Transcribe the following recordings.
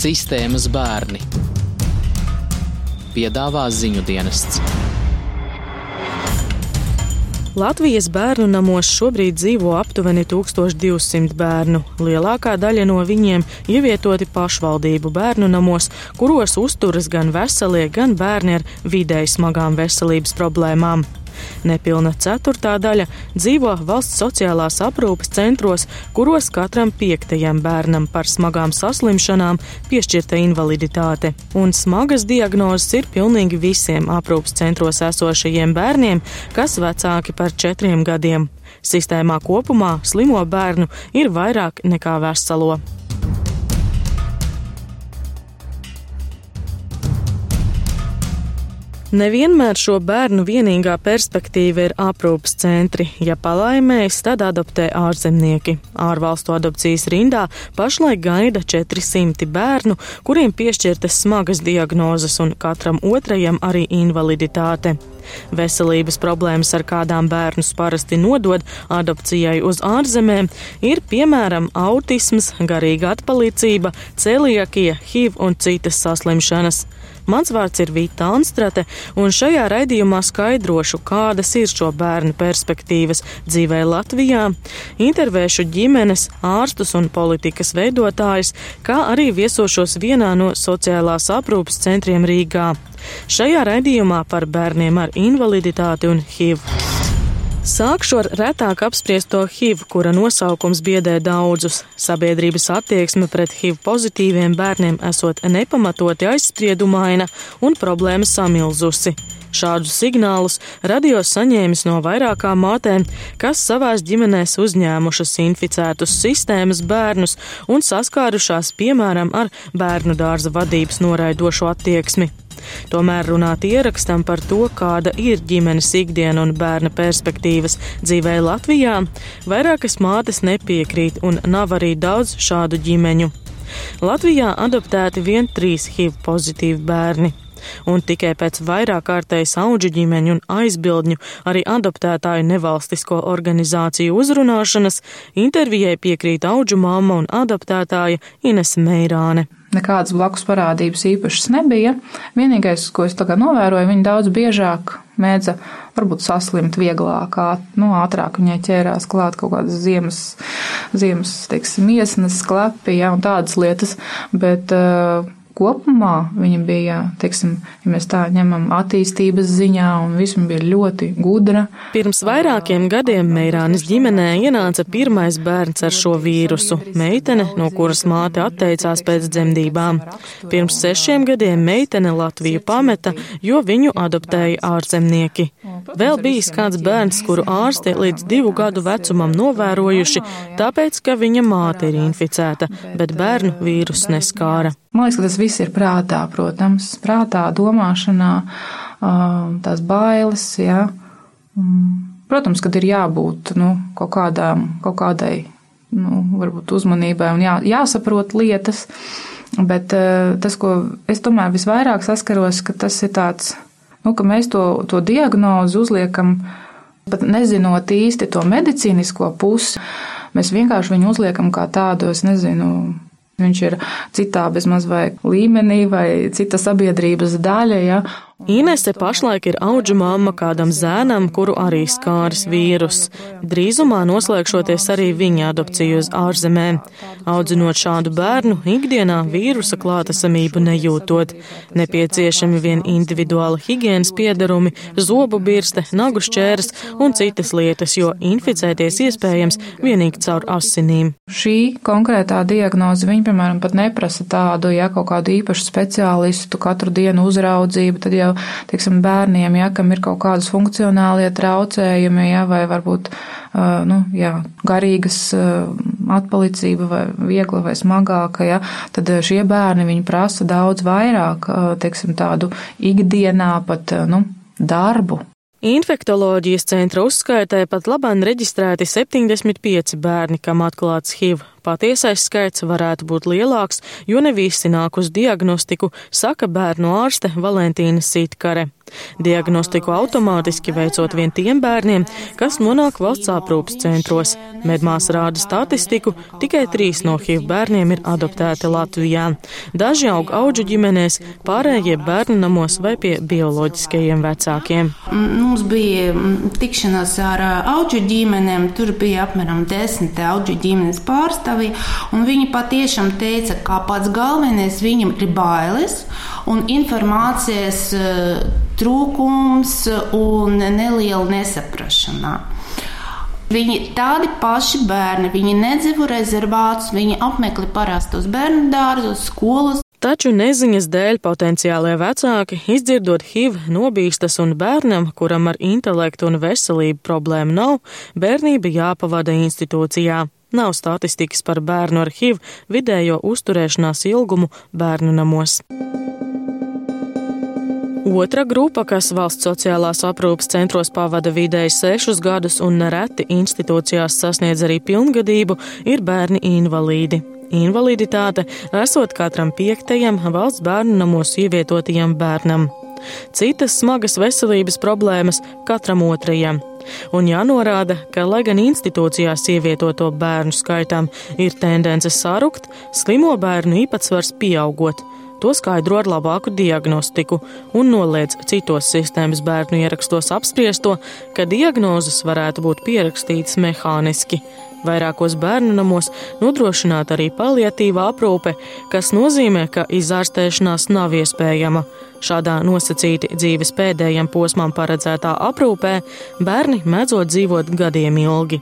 Sistēmas bērni piedāvā ziņu dienests. Latvijas bērnu namos šobrīd dzīvo aptuveni 1200 bērnu. Lielākā daļa no viņiem ievietoti pašvaldību bērnu namos, kuros uzturas gan veselie, gan bērni ar vidēji smagām veselības problēmām. Nepilna ceturtā daļa dzīvo valsts sociālās aprūpes centros, kuros katram piektajam bērnam par smagām saslimšanām piešķirta invaliditāte. Un smagas diagnozes ir pilnīgi visiem aprūpes centros esošajiem bērniem, kas vecāki par četriem gadiem. Sistēmā kopumā slimo bērnu ir vairāk nekā veselo. Nevienmēr šo bērnu vienīgā perspektīva ir aprūpas centri. Ja palaimējas, tad adoptē ārzemnieki. Ārvalstu adopcijas rindā pašlaik gaida 400 bērnu, kuriem piešķirtas smagas diagnozes un katram otrajam arī invaliditāte. Veselības problēmas, ar kādām bērnus parasti nodod adopcijai uz ārzemēm, ir piemēram autisms, garīga atpalīdzība, celiakija, HIV un citas saslimšanas. Mans vārds ir Vita Anstrate, un šajā raidījumā skaidrošu, kādas ir šo bērnu perspektīvas dzīvē Latvijā, intervēšu ģimenes, ārstus un politikas veidotājus, kā arī viesošos vienā no sociālās aprūpas centriem Rīgā. Šajā raidījumā par bērniem ar invaliditāti un HIV. Sākšu ar retāk apspriesto HIV, kura nosaukums biedē daudzus. Sabiedrības attieksme pret HIV pozitīviem bērniem esot nepamatoti aizspriedumaina un problēma samilzusi. Šādus signālus radio saņēmis no vairākām mātēm, kas savās ģimenēs uzņēmušas inficētus sistēmas bērnus un saskārušās piemēram ar bērnu dārza vadības noraidošo attieksmi. Tomēr runāt ierakstam par to, kāda ir ģimenes ikdiena un bērna perspektīvas dzīvē Latvijā, vairākas mātes nepiekrīt un nav arī daudz šādu ģimeņu. Latvijā adoptēti vien trīs HIV pozitīvi bērni un tikai pēc vairāk kārtējas auģu ģimeņu un aizbildņu arī adoptētāju nevalstisko organizāciju uzrunāšanas intervijai piekrīt auģu mamma un adoptētāja Ines Meirāne. Nekādas blakus parādības īpašas nebija. Vienīgais, ko es tagad novēroju, viņa daudz biežāk mēdza varbūt saslimt vieglāk, nu, ātrāk viņai ķērās klāt kaut kādas ziemas, ziemas, teiksim, miesnas, sklepi, ja, un tādas lietas, bet uh, kopumā viņa bija, teiksim, ja mēs tā ņemam attīstības ziņā, un viss bija ļoti gudra. Pirms vairākiem gadiem Meirānis ģimenē ienāca pirmais bērns ar šo vīrusu - meitene, no kuras māte atteicās pēc dzemdībām. Pirms sešiem gadiem meitene Latviju pameta, jo viņu adoptēja ārzemnieki. Vēl bijis kāds bērns, kuru ārsti līdz divu gadu vecumam novērojuši, tāpēc, ka viņa māte ir inficēta, bet bērnu vīrus neskāra. Man liekas, ka tas viss ir prātā, protams, prātā, domāšanā, tās bailes, jā. Protams, kad ir jābūt, nu, kaut kādām, kaut kādai, nu, varbūt uzmanībai un jā, jāsaprot lietas, bet tas, ko es tomēr visvairāk saskaros, ka tas ir tāds, nu, ka mēs to, to diagnozu uzliekam, pat nezinot īsti to medicīnisko pusi, mēs vienkārši viņu uzliekam kā tādu, es nezinu, Viņš ir citā bezmaz vai līmenī vai cita sabiedrības daļa, ja, Inese pašlaik ir auģu mamma kādam zēnam, kuru arī skāris vīrus. Drīzumā noslēgšoties arī viņa adopciju uz ārzemēm. Audzinot šādu bērnu, ikdienā vīrusa klātesamību nejūtot. Nepieciešami vien individuāli higienas piedarumi, zobu birste, nagu šķērs un citas lietas, jo inficēties iespējams vienīgi caur asinīm. Šī konkrētā diagnoze, viņa, piemēram, pat neprasa tādu, ja kaut kādu īpašu speciālistu katru dienu uzraudzību, tad jau jau, teiksim, bērniem, ja, kam ir kaut kādas funkcionālie traucējumi, ja, vai varbūt, nu, jā, garīgas atpalicība vai viegla vai smagāka, ja, tad šie bērni, prasa daudz vairāk, teiksim, tādu ikdienā pat, nu, darbu. Infektoloģijas centra uzskaitē pat labāk reģistrēti 75 bērni, kam atklāts HIV. Patiesais skaits varētu būt lielāks, jo ne visi nāk uz diagnostiku, saka bērnu ārste Valentīna Sitkare. Diagnostiku automātiski veicot vien tiem bērniem, kas nonāk valsts aprūpas centros. Medmās rāda statistiku, tikai trīs no HIV bērniem ir adoptēti Latvijā. Daži aug auģu ģimenēs, pārējie bērnu namos vai pie bioloģiskajiem vecākiem. Mums bija tikšanās ar auģu ģimenēm, tur bija apmēram desmit auģu ģimenes pārstāvji, un viņi patiešām teica, ka pats galvenais viņam ir bailes un informācijas trūkums un neliela nesaprašanā. Viņi tādi paši bērni, viņi nedzīvo rezervātus, viņi apmeklē parastos bērnu dārzus, skolas. Taču neziņas dēļ potenciālie vecāki, izdzirdot HIV, nobīstas un bērnam, kuram ar intelektu un veselību problēmu nav, bērnība jāpavada institūcijā. Nav statistikas par bērnu ar HIV vidējo uzturēšanās ilgumu bērnu namos. Otra grupa, kas valsts sociālās aprūpas centros pavada vidēji sešus gadus un nereti institūcijās sasniedz arī pilngadību, ir bērni invalīdi. Invaliditāte esot katram piektajam valsts bērnu namos ievietotajam bērnam. Citas smagas veselības problēmas katram otrajam. Un jānorāda, ka, lai gan institūcijās ievietoto bērnu skaitam ir tendence sarukt, slimo bērnu īpatsvars pieaugot To skaidro ar labāku diagnostiku un noliedz citos sistēmas bērnu ierakstos apspriesto, ka diagnozes varētu būt pierakstītas mehāniski. Vairākos bērnu namos nodrošināta arī paliatīvā aprūpe, kas nozīmē, ka izārstēšanās nav iespējama. Šādā nosacīti dzīves pēdējiem posmam paredzētā aprūpē bērni mēdzot dzīvot gadiem ilgi.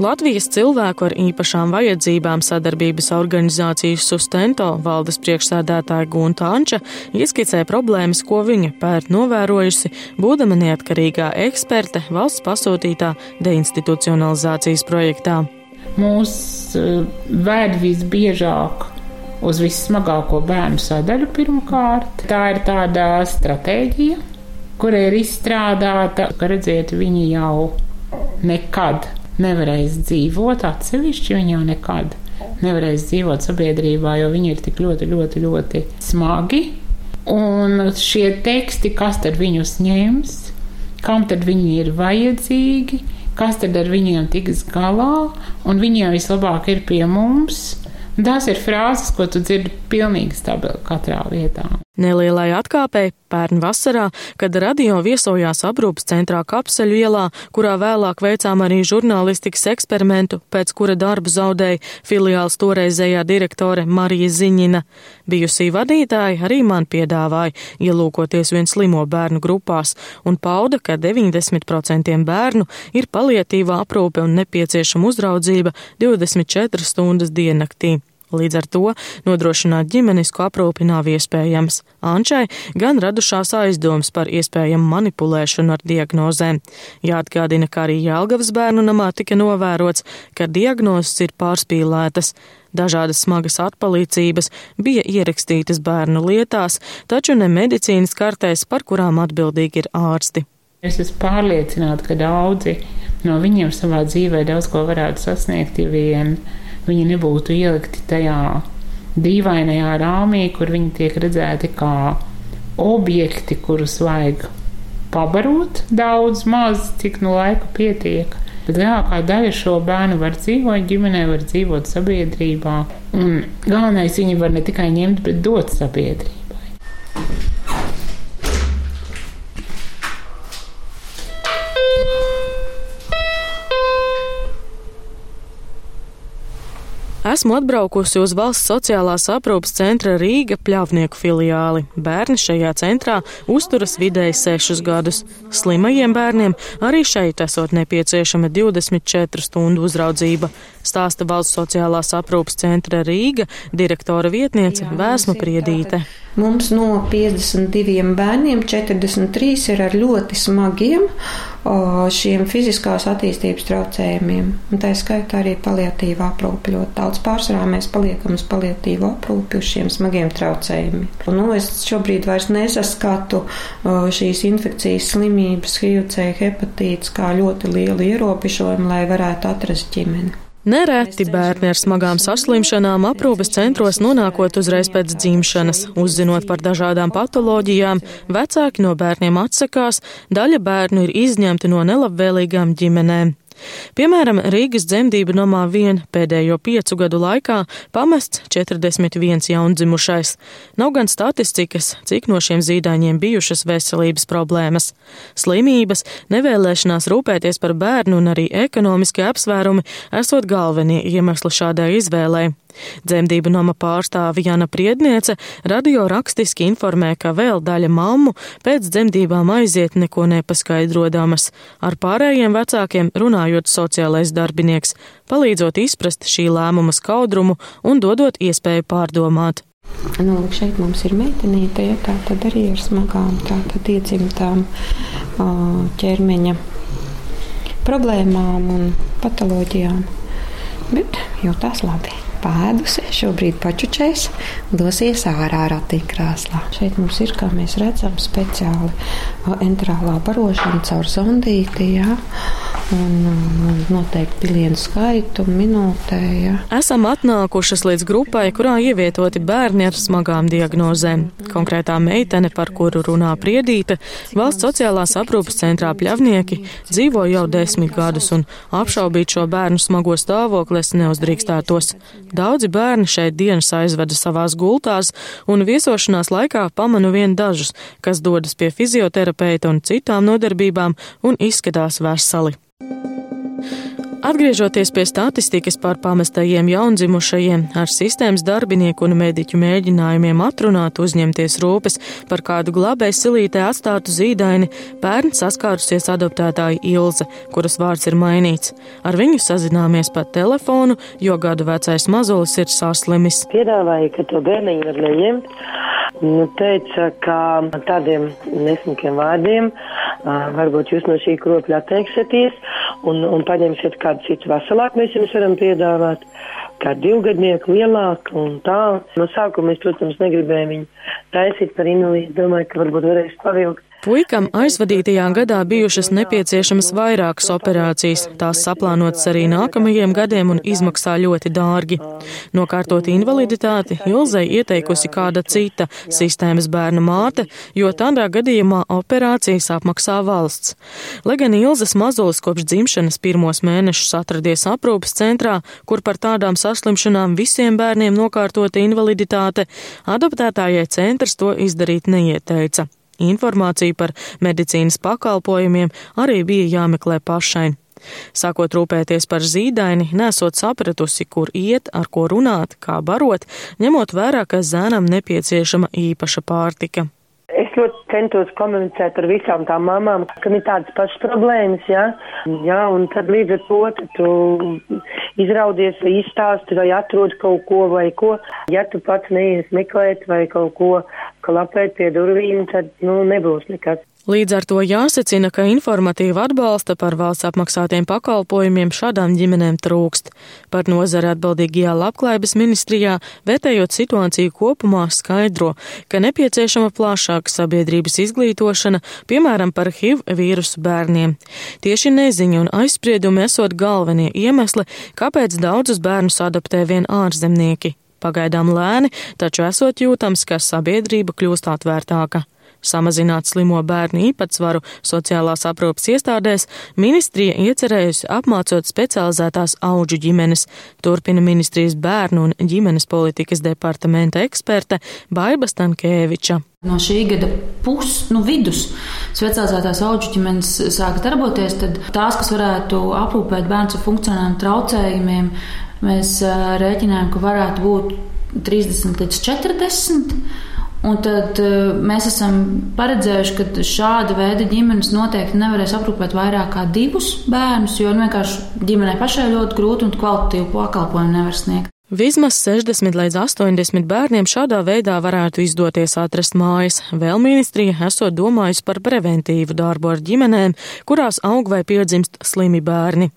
Latvijas cilvēku ar īpašām vajadzībām sadarbības organizācijas Sustento valdes priekšsēdētāja Gunta Anča ieskicē problēmas, ko viņa pērt novērojusi, būdama neatkarīgā eksperte valsts pasūtītā deinstitucionalizācijas projektā. Mūs eh, vēd visbiežāk uz vissmagāko bērnu sadaļu pirmkārt. Tā ir tāda stratēģija, kura ir izstrādāta, ka redziet, viņi jau nekad nevarēs dzīvot atsevišķi, viņi jau nekad nevarēs dzīvot sabiedrībā, jo viņi ir tik ļoti, ļoti, ļoti smagi. Un šie teksti, kas tad viņus ņems, kam tad viņi ir vajadzīgi, kas tad ar viņiem tiks galā, un viņiem vislabāk ir pie mums. Tās ir frāzes, ko tu dzirdi pilnīgi stabili katrā vietā. Nelielai atkāpei pērn vasarā, kad radio viesojās aprūpas centrā Kapseļu ielā, kurā vēlāk veicām arī žurnālistikas eksperimentu, pēc kura darbu zaudēja filiāls toreizējā direktore Marija Ziņina. Bijusī vadītāja arī man piedāvāja ielūkoties vien slimo bērnu grupās un pauda, ka 90% bērnu ir palietīvā aprūpe un nepieciešama uzraudzība 24 stundas diennaktī. Līdz ar to nodrošināt ģimenisku aprūpi nav iespējams. Ančai gan radušās aizdomas par iespējamu manipulēšanu ar diagnozēm. Jāatgādina, ka arī Jālgavas bērnu namā tika novērots, ka diagnozes ir pārspīlētas. Dažādas smagas atpalīdzības bija ierakstītas bērnu lietās, taču ne medicīnas kartēs, par kurām atbildīgi ir ārsti. Es esmu pārliecināta, ka daudzi no viņiem savā dzīvē daudz ko varētu sasniegt, ja vien viņi nebūtu ielikti tajā dīvainajā rāmī, kur viņi tiek redzēti kā objekti, kurus vajag pabarot daudz, maz, cik no laika pietiek. Bet lielākā daļa šo bērnu var dzīvot ģimenē, var dzīvot sabiedrībā. Un galvenais viņi var ne tikai ņemt, bet dot sabiedrībai. Esmu atbraukusi uz valsts sociālās aprūpas centra Rīga pļāvnieku filiāli. Bērni šajā centrā uzturas vidēji sešus gadus. Slimajiem bērniem arī šeit esot nepieciešama 24 stundu uzraudzība, stāsta valsts sociālās aprūpas centra Rīga direktora vietniece Vēsma Priedīte. Mums no 52 bērniem 43 ir ar ļoti smagiem šiem fiziskās attīstības traucējumiem. Un tā skaitā arī paliatīvā aprūpe ļoti daudz. Pārsvarā mēs paliekam uz paliatīvu aprūpi uz šiem smagiem traucējumiem. Un, nu, es šobrīd vairs nesaskatu šīs infekcijas slimības, HIV, hepatīts kā ļoti lielu ierobežojumu, lai varētu atrast ģimeni. Nereti bērni ar smagām saslimšanām aprūpes centros nonākot uzreiz pēc dzimšanas, uzzinot par dažādām patoloģijām, vecāki no bērniem atsakās, daļa bērnu ir izņemti no nelabvēlīgām ģimenēm. Piemēram, Rīgas dzemdību namā vien pēdējo piecu gadu laikā pamests 41 jaundzimušais. Nav gan statistikas, cik no šiem zīdaiņiem bijušas veselības problēmas. Slimības, nevēlēšanās rūpēties par bērnu un arī ekonomiskie apsvērumi esot galvenie iemesli šādai izvēlei. Dzemdību nama pārstāve Jana Priedniece radio rakstiski informē, ka vēl daļa mammu pēc dzemdībām aiziet neko nepaskaidrodamas. Ar pārējiem vecākiem runājot sociālais darbinieks, palīdzot izprast šī lēmuma skaudrumu un dodot iespēju pārdomāt. Nu, lūk, šeit mums ir meitenīte, ja tā tad arī ir smagām, tā tad iedzimtām ķermeņa problēmām un patoloģijām, bet jūtās labi pēdusi, šobrīd pačučēs, dosies ārā ratiņkrāslā. Šeit mums ir, kā mēs redzam, speciāli enterālā barošana caur zondīti, jā, un, un noteikti pilienu skaitu minūtē, jā. Esam atnākušas līdz grupai, kurā ievietoti bērni ar smagām diagnozēm. Konkrētā meitene, par kuru runā Priedīte, valsts sociālās aprūpas centrā pļavnieki, dzīvo jau desmit gadus un apšaubīt šo bērnu smago stāvokli es neuzdrīkstētos. Daudzi bērni šeit dienas aizveda savās gultās, un viesošanās laikā pamanu vien dažus, kas dodas pie fizioterapeita un citām nodarbībām un izskatās veseli. Atgriežoties pie statistikas par pamestajiem jaundzimušajiem, ar sistēmas darbinieku un mediķu mēģinājumiem atrunāt uzņemties rūpes par kādu glabēju silītē atstātu zīdaini, bērns saskārusies adoptētāja Ilze, kuras vārds ir mainīts. Ar viņu sazināmies pa telefonu, jo gadu vecais mazulis ir saslimis. Piedāvāja, ka to bērniņu var neņemt. Nu, teica, ka tādiem nesmukiem vārdiem varbūt jūs no šī kropļa atteiksieties un, un paņemsiet kādu citu veselāku, mēs jums varam piedāvāt, kā divgadnieku lielāku un tā. No sākuma mēs, protams, negribējām viņu taisīt par invalīdu, domāju, ka varbūt varēs pavilkt Puikam aizvadītajā gadā bijušas nepieciešamas vairākas operācijas, tās saplānotas arī nākamajiem gadiem un izmaksā ļoti dārgi. Nokārtot invaliditāti, Ilzei ieteikusi kāda cita sistēmas bērnu māte, jo tādā gadījumā operācijas apmaksā valsts. Lai gan Ilzes mazulis kopš dzimšanas pirmos mēnešus atradies aprūpas centrā, kur par tādām saslimšanām visiem bērniem nokārtota invaliditāte, adoptētājai centrs to izdarīt neieteica. Informācija par medicīnas pakalpojumiem arī bija jāmeklē pašai. Sākot rūpēties par zīdaini, nesot sapratusi, kur iet, ar ko runāt, kā barot, ņemot vērā, ka zēnam nepieciešama īpaša pārtika. Es ļoti centos komunicēt ar visām tām mamām, ka ir tādas pašas problēmas, jā, jā un tad līdz ar to tu izraudies vai izstāsti vai atrod kaut ko vai ko. Ja tu pats neies meklēt vai kaut ko klapēt pie durvīm, tad, nu, nebūs nekas. Līdz ar to jāsacina, ka informatīva atbalsta par valsts apmaksātiem pakalpojumiem šādām ģimenēm trūkst. Par nozara atbildīgajā labklājības ministrijā, vērtējot situāciju kopumā, skaidro, ka nepieciešama plašāka sabiedrības izglītošana, piemēram, par HIV vīrusu bērniem. Tieši neziņa un aizspriedumi esot galvenie iemesli, kāpēc daudzus bērnus adoptē vien ārzemnieki. Pagaidām lēni, taču esot jūtams, ka sabiedrība kļūst atvērtāka. Samazināt slimo bērnu īpatsvaru sociālās aprūpas iestādēs ministrija iecerējusi apmācot specializētās auģu ģimenes, turpina ministrijas bērnu un ģimenes politikas departamenta eksperte Baiba Stankēviča. No šī gada puses, nu, vidus specializētās auģu ģimenes sāks darboties, tad tās, kas varētu aprūpēt bērnu ar funkcionāliem traucējumiem, mēs rēķinājām, ka varētu būt 30 līdz 40. Un tad mēs esam paredzējuši, ka šāda veida ģimenes noteikti nevarēs aprūpēt vairāk kā divus bērnus, jo vienkārši ģimenei pašai ļoti grūti un kvalitatīvu pakalpojumu nevar sniegt. Vismaz 60 līdz 80 bērniem šādā veidā varētu izdoties atrast mājas. Vēl ministrija esot domājusi par preventīvu darbu ar ģimenēm, kurās aug vai piedzimst slimi bērni.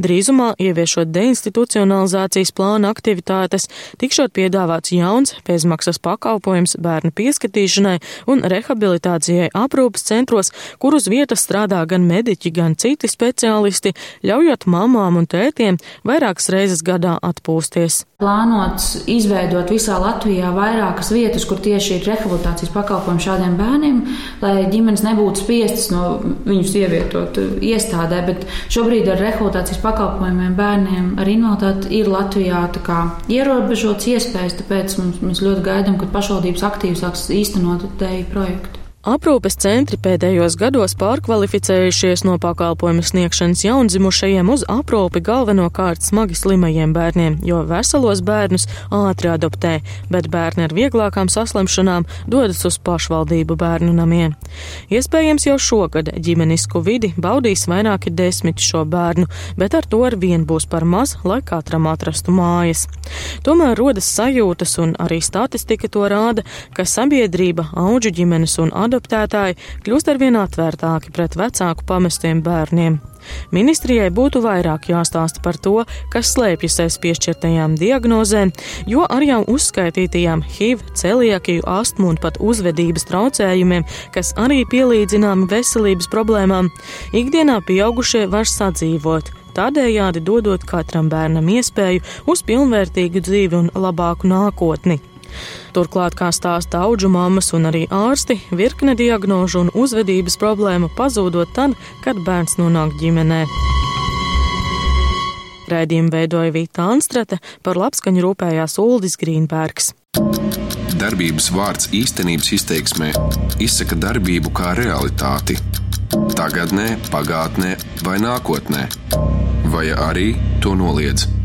Drīzumā, ieviešot deinstitucionalizācijas plāna aktivitātes, tikšot piedāvāts jauns pēcmaksas pakalpojums bērnu pieskatīšanai un rehabilitācijai aprūpas centros, kur uz vietas strādā gan mediķi, gan citi speciālisti, ļaujot mamām un tētiem vairākas reizes gadā atpūsties plānots izveidot visā Latvijā vairākas vietas, kur tieši ir rehabilitācijas pakalpojumi šādiem bērniem, lai ģimenes nebūtu spiestas no viņus ievietot iestādē. Bet šobrīd ar rehabilitācijas pakalpojumiem bērniem ar invaliditāti ir Latvijā ierobežots iespējas, tāpēc mums, mēs ļoti gaidām, kad pašvaldības aktīvi sāks īstenot teju projektu. Aprūpes centri pēdējos gados pārkvalificējušies no pakalpojumu sniegšanas jaundzimušajiem uz aprūpi galvenokārt smagi slimajiem bērniem, jo veselos bērnus ātri adoptē, bet bērni ar vieglākām saslimšanām dodas uz pašvaldību bērnu namiem. Iespējams, jau šogad ģimenisku vidi baudīs vairāki desmiti šo bērnu, bet ar to ar vien būs par maz, lai katram atrastu mājas. Tomēr rodas sajūtas, un arī statistika to rāda, ka sabiedrība, auģu ģimenes un adoptācijas adoptētāji kļūst arvien atvērtāki pret vecāku pamestiem bērniem. Ministrijai būtu vairāk jāstāsta par to, kas slēpjas aiz piešķirtajām diagnozēm, jo ar jau uzskaitītajām HIV, celiakiju, astmu un pat uzvedības traucējumiem, kas arī pielīdzināmi veselības problēmām, ikdienā pieaugušie var sadzīvot tādējādi dodot katram bērnam iespēju uz pilnvērtīgu dzīvi un labāku nākotni. Turklāt, kā stāsta auģu mammas un arī ārsti, virkne diagnožu un uzvedības problēmu pazūdot tad, kad bērns nonāk ģimenē. Rēdījumu veidoja Vīta Anstrate, par labskaņu rūpējās Uldis Grīnbergs. Darbības vārds īstenības izteiksmē izsaka darbību kā realitāti - tagadnē, pagātnē vai nākotnē, vai arī to noliedz.